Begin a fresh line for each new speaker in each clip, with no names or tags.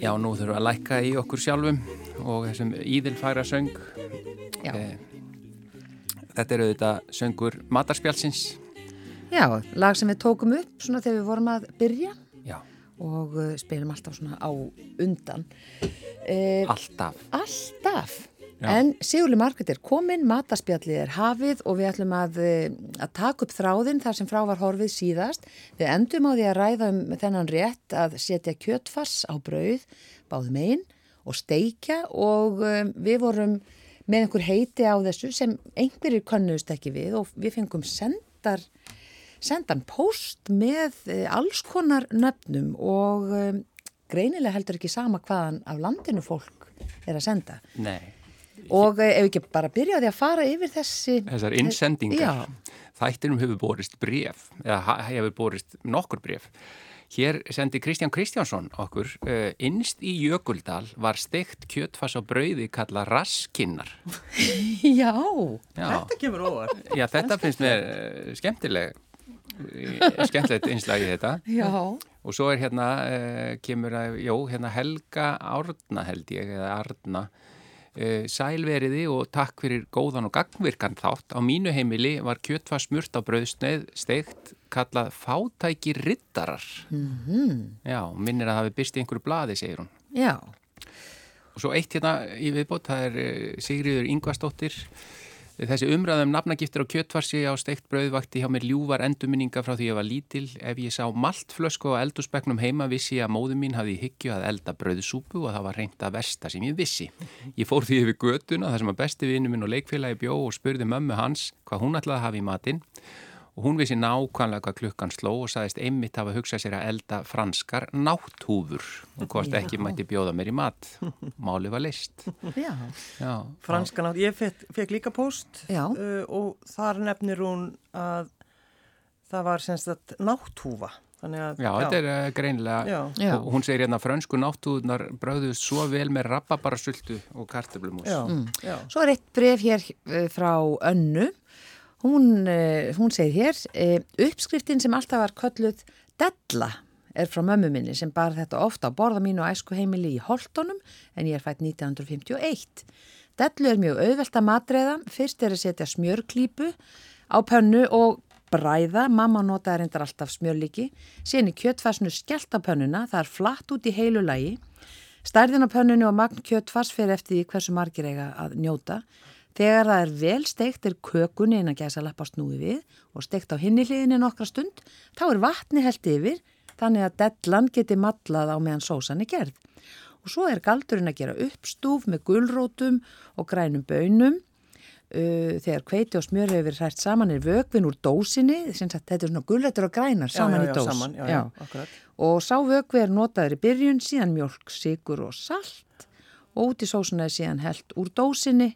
Já, nú þurfum við að lækka í okkur sjálfum og þessum íðilfæra söng.
Eh,
þetta eru þetta söngur Matarspjálsins.
Já, lag sem við tókum upp svona þegar við vorum að byrja
Já.
og uh, spilum alltaf svona á undan.
Eh, alltaf.
Alltaf. Já. En Sigurli Markett er komin, mataspjallið er hafið og við ætlum að, að taka upp þráðinn þar sem frá var horfið síðast. Við endum á því að ræða um þennan rétt að setja kjötfass á brauð, báðum einn og steikja og um, við vorum með einhver heiti á þessu sem einhverjir könnust ekki við og við fengum sendar, sendan post með uh, alls konar nöfnum og um, greinilega heldur ekki sama hvaðan af landinu fólk er að senda.
Nei.
Og ef ekki bara byrjaði að fara yfir þessi...
Þessar innsendingar. Þættinum hefur borist bref, eða hefur borist nokkur bref. Hér sendi Kristján Kristjánsson okkur, uh, innst í Jökuldal var steikt kjötfass á brauði kalla raskinnar.
Já.
Já, þetta kemur óvar.
Já, þetta finnst mér uh, skemmtileg, skemmtilegt innslagið þetta.
Já.
Og svo er hérna, uh, kemur að, jó, hérna Helga Árna held ég, eða Arna, Uh, sælveriði og takk fyrir góðan og gangvirkan þátt. Á mínu heimili var kjötvað smurt á brauðsneið steikt kallað fátæki rittarar.
Mm -hmm.
Já, minnir að það hefði byrst í einhverju bladi, segir hún.
Já.
Og svo eitt hérna í viðbót, það er uh, Sigriður Yngvastóttir. Þessi umræðum nafnagiftir á kjötvarsi á steikt brauðvakti hjá mér ljúvar endurminninga frá því ég var lítil. Ef ég sá maltflösku á eldusbegnum heima vissi ég að móðu mín hafði hyggju að elda brauðsúpu og það var reynd að versta sem ég vissi. Ég fór því yfir götuna þar sem að besti vinnu minn og leikfélagi bjó og spurði mömmu hans hvað hún ætlaði að hafa í matinn og hún vissi nákvæmlega hvað klukkan sló og sagðist einmitt hafa hugsað sér að elda franskar nátthúfur. Og hvort ekki mætti bjóða mér í mat. Máli var list
Já,
Já.
Franska nátt, ég fekk, fekk líka post
uh,
og þar nefnir hún að það var semst að nátthúfa.
Að, já, já, þetta er uh, greinilega
já.
og hún segir hérna frönsku náttúðunar bröðust svo vel með rababarasultu og kartöflumús.
Mm. Svo er eitt bref hér uh, frá Önnu Hún, hún segir hér, uppskriftin sem alltaf var kölluð Della er frá mömmu minni sem bar þetta ofta á borða mínu og æsku heimili í Holtonum en ég er fætt 1951. Dellu er mjög auðvelt að matreiða, fyrst er að setja smjörklípu á pönnu og bræða, mamma notaði reyndar alltaf smjörlíki, síðan í kjöttfarsnu skellt á pönnuna, það er flatt út í heilu lagi, stærðin á pönnunu og magn kjöttfars fyrir eftir því hversu margir eiga að njóta. Þegar það er vel steikt er kökunni inn að gæsa lappa snúi við og steikt á hinni hliðinni nokkra stund, þá er vatni held yfir þannig að dellan geti matlað á meðan sósan er gerð. Og svo er galdurinn að gera uppstúf með gulrótum og grænum bönum. Þegar kveiti og smjör hefur hrært saman er vögvin úr dósinni, þetta er svona gulrættur og grænar saman
já, já,
í dós.
Saman, já,
og sá vögvi er notaður í byrjun, síðan mjölk, sigur og salt og út í sósuna er síðan held úr dósinni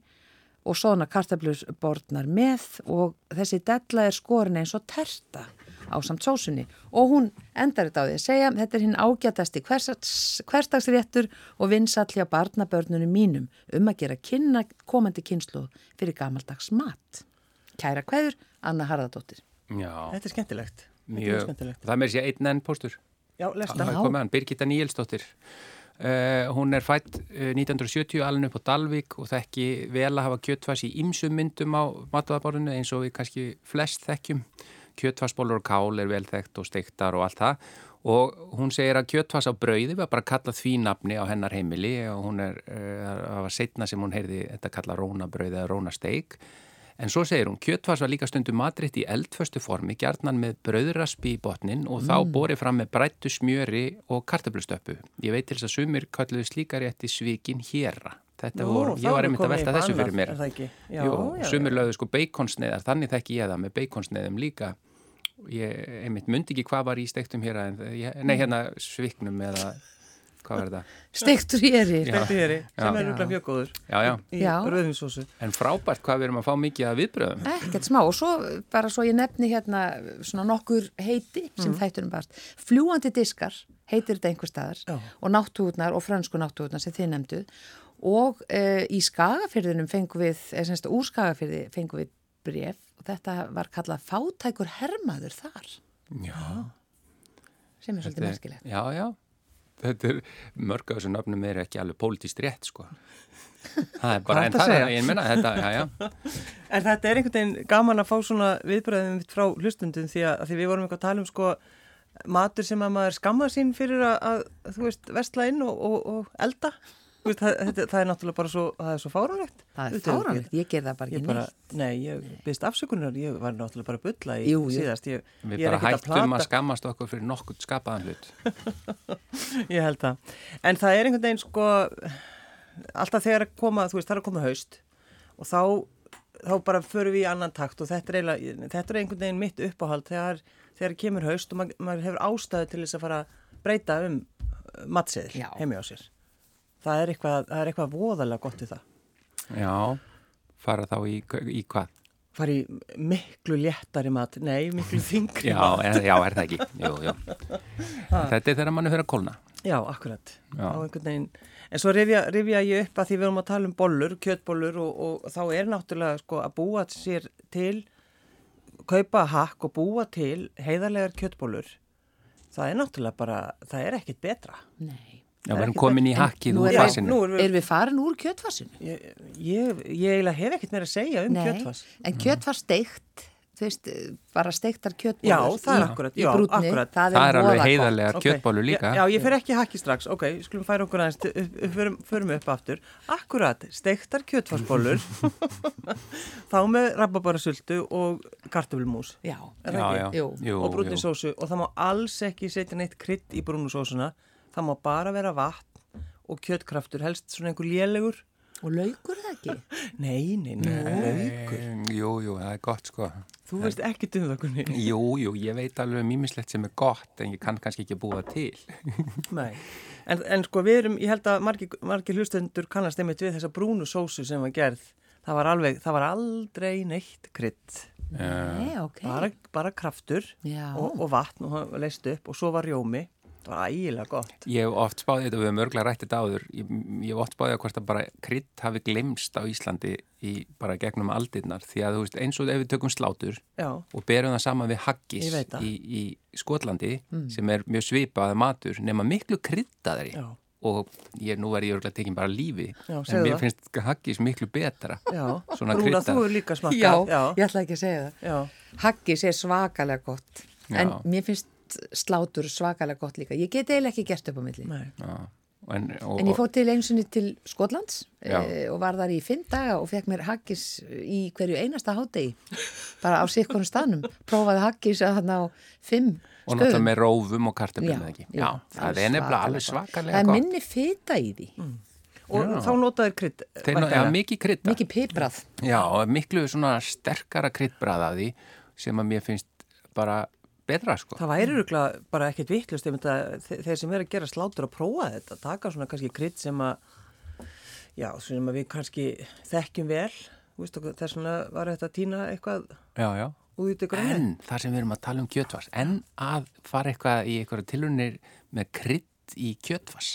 og svona kartablur borðnar með og þessi della er skorin eins og terta á samt sósunni og hún endar þetta á því að segja þetta er hinn ágætasti hverstagsréttur og vinsall hjá barnabörnunum mínum um að gera kynna komandi kynslu fyrir gamaldags mat. Kæra hverjur, Anna Harðardóttir.
Já.
Þetta er skemmtilegt.
Mjög, er skemmtilegt. það með sér einn enn póstur.
Já, lesta.
Það er komið hann, Birgitta Níelsdóttir. Uh, hún er fætt uh, 1970 alveg upp á Dalvik og þekki vel að hafa kjöttfass í ymsum myndum á matvaðaborðinu eins og við kannski flest þekkjum. Kjöttfassbólur og kál er vel þekkt og steiktar og allt það. Og hún segir að kjöttfass á brauði var bara kallað því nafni á hennar heimili og hún er, uh, það var setna sem hún heyrði þetta kalla rónabrauði eða rónasteik En svo segir hún, kjöttfars var líka stundu matritt í eldföstu formi, gjarnan með brauðraspi í botnin og mm. þá borið fram með brættu smjöri og kartablustöpu. Ég veit til þess að sumir kalluðu slíkarétti svikin hérra. Þetta
Nú,
voru, ég var einmitt að velta þessu fyrir mér.
Já,
Jú,
já,
sumir lögðu sko beikonsneiðar, þannig þekki ég það með beikonsneiðum líka. Ég einmitt myndi ekki hvað var í stektum hér, en, nei hérna sviknum eða hvað var þetta?
Steiktur í eri.
Já.
Steiktur hér sem er rúglega mjög góður
Já, já,
í
Já.
rauðinsósu.
en frábært hvað við erum að fá mikið að viðbröðum.
Ekkert smá og svo bara svo ég nefni hérna svona nokkur heiti sem þættunum barst. Fljúandi diskar heitir þetta einhver staðar
Já.
og náttúrnar og frönsku náttúrnar sem þið nefnduð og uh, í skagafyrðinum fengum við, eða semst úr skagafyrði fengum við bref og þetta var kallað fátækur hermaður þar
Já,
sem er svolítið merkilegt.
Já, já. Þetta er, mörg af þessu nöfnum er ekki alveg pólitíst rétt, sko. Það er bara,
Hvað
en
ertu að
það, ég menna þetta, já, já.
En þetta er einhvern veginn gaman að fá svona viðbröðum frá hlustundum því að, að því við vorum eitthvað að tala um sko matur sem að maður skamma sín fyrir að, að þú veist, vestla inn og, og, og elda. Þú Veist, það, þetta, það er náttúrulega bara svo, það er svo fáránlegt.
Það er fáránlegt, ég ger það bara
Ég
ekki
bara,
neitt.
nei, ég byrst afsökunar, ég var náttúrulega bara að bulla í
Jú, jú.
síðast. Ég,
Við
ég
bara hættum að,
plata-
skammast okkur fyrir nokkur skapaðan hlut.
Ég held það. En það er einhvern veginn sko, alltaf þegar að koma, þú veist, það er að koma haust og þá, þá bara förum við í annan takt og þetta er, eiginlega, þetta er einhvern veginn mitt uppáhald þegar, þegar kemur haust og maður, maður hefur ástæðu til þess að fara að breyta um matseðil heimi á sér. Það er eitthvað, það er eitthvað voðalega gott í það.
Já, fara þá í, í hvað?
Fara í miklu léttari mat, nei, miklu þingri
Já,
mat.
er, já, er það ekki? Jú, jú. Þetta er þegar mann er fyrir að kólna.
Já, akkurat.
Já.
Á einhvern veginn. En svo rifja, rifja ég upp að því við erum að tala um bollur, kjötbollur og, og þá er náttúrulega sko að búa sér til, kaupa hakk og búa til heiðarlegar kjötbollur. Það er náttúrulega bara, það er ekkit betra.
Nei.
Já, við erum komin í hakkið úr fassinu.
nú erum við,
Er við farin úr kjötfassinu?
ég, ég, ég hef ekkit meira að segja um
Nei,
kjötfass.
en kjötfass steikt, þú veist, bara steiktar kjötbólur
Já, það er akkurat,
í
akkurat.
það er,
Það er alveg heiðarlegar
Ok,
kjötbólur líka.
Já, já, ég fer ekki í hakki strax, ok, skulum færa okkur aðeins, förum, förum upp aftur. Akkurat, steiktar kjötfarsbólur, þá með rababarasultu og kartöflumús.
Já,
Er
Já,
ekki?
já,
Jú.
og brúnni
jú.
sósu og það má alls ekki setja neitt krydd í brúnni sósuna. Það má bara vera vatn og kjötkraftur, helst svona einhver lélegur.
og laukur það ekki?
Nei, nei, nei, laukur.
Eh, Jú, jú, það er gott sko.
Þú veist ekki um það, Gunni.
Jú, jú, ég veit alveg um ímislegt sem er gott en ég kann kannski ekki búa til.
Nei. En, en sko við erum, ég held að margir, margir hlustendur kannast einmitt við þessa brúnu sósu sem var gerð. Það var alveg, það var aldrei neitt krydd.
Nei, ok.
Bara, bara kraftur og, og vatn og leist upp og svo var rjómi. Það var ægilega gott.
Ég hef oft spáðið þetta, við hefum örglega rætt þetta áður, ég, ég hef oft spáðið að hvort að bara krydd hafi glemst á Íslandi í bara gegnum aldirnar því að þú veist eins og ef við tökum slátur
Já,
og berum það saman við haggis í, í Skotlandi sem er mjög svipað matur nema miklu kryddaðri
já,
og ég, nú er ég örglega tekin bara lífi
Já,
en mér
það.
finnst haggis miklu betra
já.
Svona
Brúna,
kryddað.
þú er líka já.
ég ætla ekki að segja það.
já.
Haggis er svakalega gott,
Já.
en mér finnst slátur svakalega gott líka. Ég get eiginlega ekki gert upp á milli.
Nei.
Já, en, og,
En ég fór til einsunni til Skotlands
Já.
e, og var þar í fimm daga og fekk mér haggis í hverju einasta hádegi, bara á sikkunum staðnum. Prófaði haggis að hann á fimm
og náttúrulega
stöðum.
með rófum og
Já,
eða ekki.
já,
Já, það er nefnilega alveg
svakalega gott. Það er minni fita í því,
Og þá notaður krydd.
Já, mikið krydda.
mikið piprað.
Já, og miklu svona sterkara kryddbrað af því sem að mér finnst bara betra sko.
Það væri rúglega bara ekkert vittlust þeir sem er að gera slátur að prófa þetta, taka svona kannski krydd sem að, já, sem að við kannski þekkjum vel, þess vegna var þetta að týna eitthvað
Já, já.
út í grunni.
En þar sem við erum að tala um kjötvars, en að fara eitthvað í einhverja tilunir með krydd í kjötvars,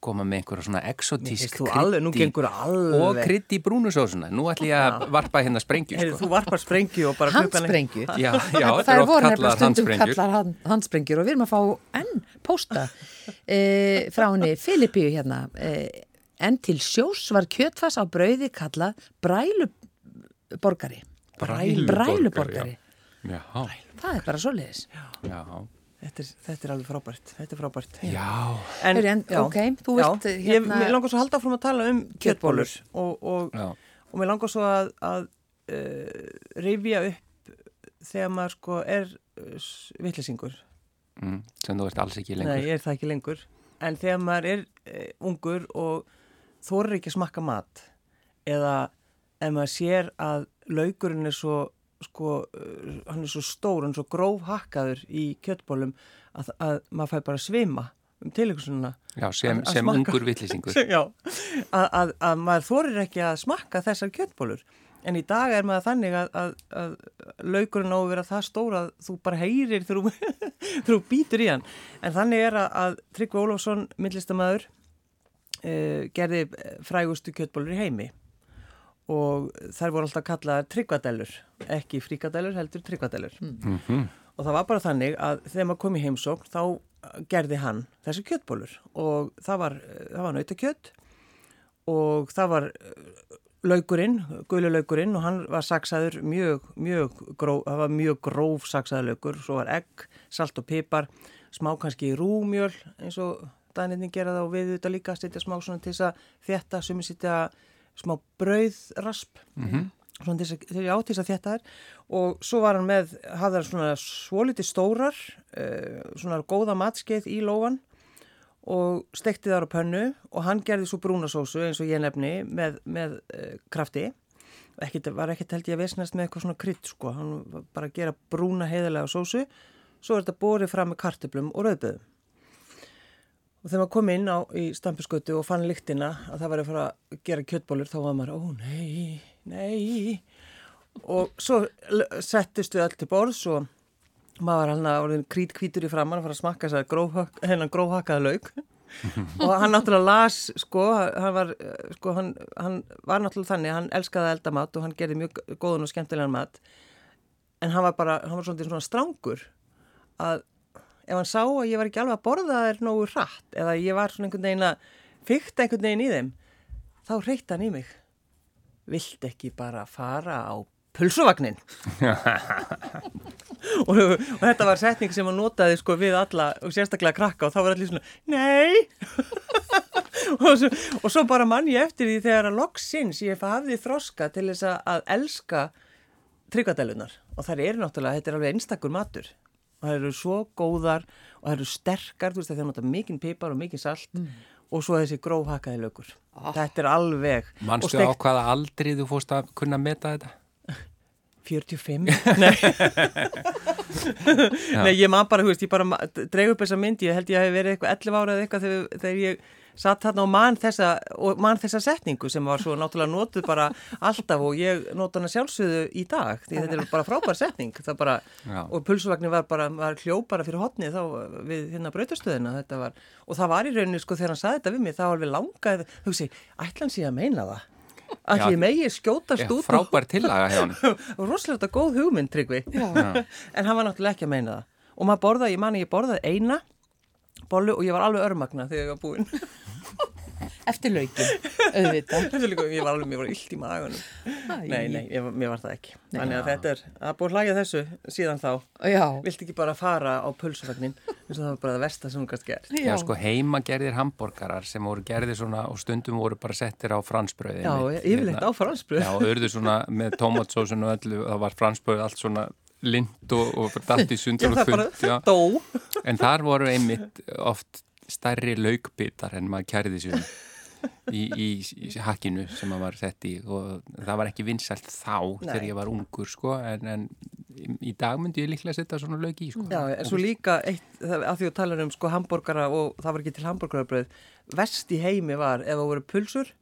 koma með einhverja svona exotísk
Þú alveg, nú
krydd í-
gengur alveg.
og krydd í brúnusósuna. Nú ætlum ég að varpa hérna sprengju
Heyrðu,
sko.
þú varpar sprengju og bara
Handsprengju.
Já, já,
Það
er
voru nefnilega stundum kallar hand, handsprengjur og við erum að fá enn pósta e, frá henni Filipíu hérna. E, en til sjós var kjötfass á brauði kallað bræluborgari. Bræluborgari.
Já,
Það er bara svoleiðis.
já,
Þetta er, þetta er alveg frábært, þetta er frábært.
já.
En,
en, ok, þú vilt,
já,
hérna-
Ég, mér langar svo að halda frá að tala um kjötbólur og, og,
já.
og mér langar svo að, að uh, rifja upp þegar maður sko er uh, vittlisingur.
Mm, sem þú veist alls ekki lengur.
Nei, ég er það ekki lengur. En þegar maður er uh, ungur og þorir ekki að smakka mat eða ef maður sér að laukurinn er svo sko, uh, hann er svo stór, hann er svo gróf hakkaður í kjötbólum að, að maður fær bara svima um tilíkusununa.
Já, sem, sem ungur vitlisingur.
Já, að, að, að maður þorir ekki að smakka þessar kjötbólur. En í dag er maður þannig að, að, að laukurinn á að vera það stór að þú bara heyrir þegar þú- býtur í hann. En þannig er að, að Tryggvi Ólafsson, myndlistamæður, uh, gerði frægustu kjötbólur í heimi og þær voru alltaf kallaðar tryggvadellur, ekki fríkadellur, heldur tryggvadellur.
Mm
Og það var bara þannig að þegar maður kom í heimsókn þá gerði hann þessi kjötbólur og það var, það var nautakjött og það var laukurinn, gululaukurinn og hann var saksaður mjög, mjög gróf, það var mjög gróf saksaður laukur, svo var egg, salt og pipar, smá kannski rúmjöl eins og dæninni gera það og við þetta líka setja smá svona til þess að þétta, sem er setja smá brauðrasp. Svona þess að, já, til þess að þétta þær. Og svo var hann með, hafði hann svona svolítið stórar, uh, svona góða matskeið í lófan og stekti þar á pönnu og hann gerði svo brúnasósu eins og ég nefni með, með uh, krafti. Ekkit, var ekkert held ég að vesnast með eitthvað svona krydd sko, hann var bara að gera brúna heiðilega sósu, svo er þetta borið fram með kartöblum og rauðböðum og þegar maður kom inn á í stampiskötu og fann lyktina að það var að fara að gera kjöttbólur þá var maður, ó nei, nei. Og svo l- settist við öll til borðs og maður var hann að orðin krít kvítur í framann að fara að smakka þess að grófhak, hennan grófhakkaða lauk. Og hann náttúrulega las sko, hann var, sko, hann, hann var náttúrulega þannig, hann elskaði að elda mat og hann gerði mjög góðun og skemmtilegan mat. En hann var bara, hann var svolítið svona strangur að ef hann sá að ég var ekki alveg að borða þær nógu hratt eða ég var svona einhvern veginn að fykta einhvern veginn í þeim þá reytti hann í mig. Vilt ekki bara fara á pulsuvagnin og, og þetta var setning sem hann notaði sko við alla og sérstaklega krakka og þá var allir svona nei! Og, svo, og svo bara mann ég eftir því þegar að loksins ég hafði þroska til þess að, elska tryggvadelunar og þær eru náttúrulega, þetta er alveg einstakur matur þær eru svo góðar og þær eru sterkar, þú veist að þeir nota mikinn pipar og mikinn salt og svo þessi grófhakaði lögur. Þetta er alveg og
Manstu á hvaða aldri þú fórst að kunna meta þetta?
45 Nei. Nei, ég man bara, þú veist, ég bara dreig upp þessa mynd, ég held ég hef verið eitthvað 11 ára eða eitthvað þegar, þegar ég satt þarna og man þessa, og man þessa setningu sem var svo náttúrulega notuð bara alltaf og ég nota hana sjálfsögðu í dag því þetta er bara frábær setning það bara, og pulsuvagnin var bara var hljó bara fyrir hotni þá við hérna brautastöðina þetta var, og það var í rauninni sko þegar hann saði þetta við mig, þá alveg langaði hugsi, ætlan sé að meina það að ég megi skjótast
Já,
út
frábær tillaga hjá hann.
og rosalega góð hugmynd tryggvi. En hann var náttúrulega ekki að meina það. Og maður borðaði, ég mani ég borðaði eina bollu og ég var alveg örmagna þegar ég var búinn
Eftir laukin, auðvitað.
Er líka, ég var alveg, mér var illt í magunum nei, nei, ég, var- mér var það ekki. Þannig að þetta er, að búið hlægja þessu síðan þá,
Já,
vilt ekki bara fara á pulsuvagnin, eins og það var bara það versta sem hún gæst gert.
Já, sko heima gerðir hambúrgarar sem voru gerðir svona og stundum voru bara settir á fransbröði.
Já, yfirleitt á fransbröð
Já, og urðu svona með tómatsósun og öllu, það var fransbröð allt svona lind og, og dalt í sundur og
dó.
En þar voru einmitt oft stærri laukbitar en maður kærði sér í, í, í hakkinu sem maður var sett í og það var ekki vinsælt þá þegar ég var ungur sko en, en í dag myndi ég líklega setja svona lauk í sko.
Já, en svo líka eitt, það- að því að tala um sko hambúrgara og það var ekki til hambúrgarabröð vest í heimi var ef það voru pulsur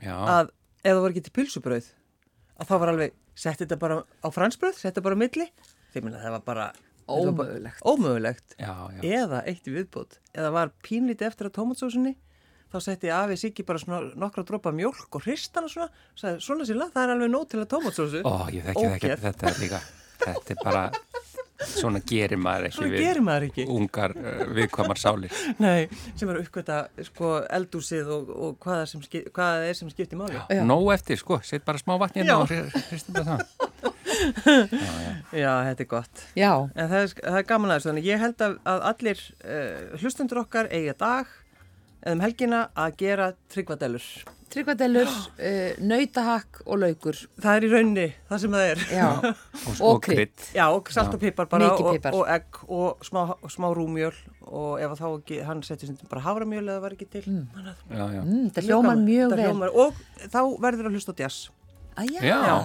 Já,
að ef það voru ekki til pulsubröð að þá var alveg, sett þetta bara á fransbröð, sett þetta bara á milli þegar minna það var bara
Ómögulegt.
ómögulegt
já, já.
eða eitt viðbót eða var pínlítið eftir að tómatsósunni þá setti afi Siggi bara svona nokkra dropa mjólk og hristana svona sagði, svona síla, það er alveg nóg til að tómatsósu.
Ó, ég þekki það ekki, þetta er líka þetta er bara, svona gerir maður ekki
Svona gerir maður ekki.
ungar uh, viðkvamar sálir.
Nei, sem er að uppgöta sko, eldúsið og, og hvað, er sem, skip- hvað það er sem skiptir máli.
Já.
Nóg eftir, sko, set bara smá vatni
Já.
hérna og hristum það
Já, þetta er gott.
Já,
En það er, það er gaman aðeins, ég held að, að allir uh, hlustundur okkar eiga dag eða um helgina að gera tryggvadellur.
tryggvadellur, uh, nautahakk og laukur.
Það er í raunni það sem það er.
Já,
og,
krydd.
Já, og salt og pipar bara
Mikið
og,
pipar.
og egg og smá, og smá rúmjöl og ef þá ekki, hann setti sem bara havramjöl eða var ekki til. Mm.
Já, já.
mm, það hljómar mjög vel.
Og þá verður að hlusta á jazz.
Að já,
Já.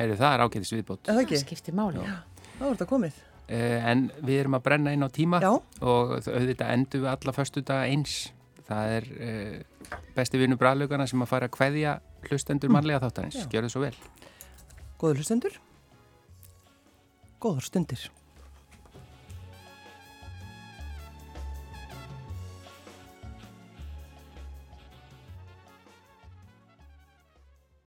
Heyri, það er ágætis viðbót.
Er það
það
ekki?
skiptir máli.
Þá er þetta komið.
en við erum að brenna inn á tíma
Já.
og auðvitað endur við alla förstu daga eins það er besti vinnu bræðlaugana sem að fara að kveðja hlustendur mannlega þáttanins, gjör það svo vel.
Góður hlustendur. Góður stundir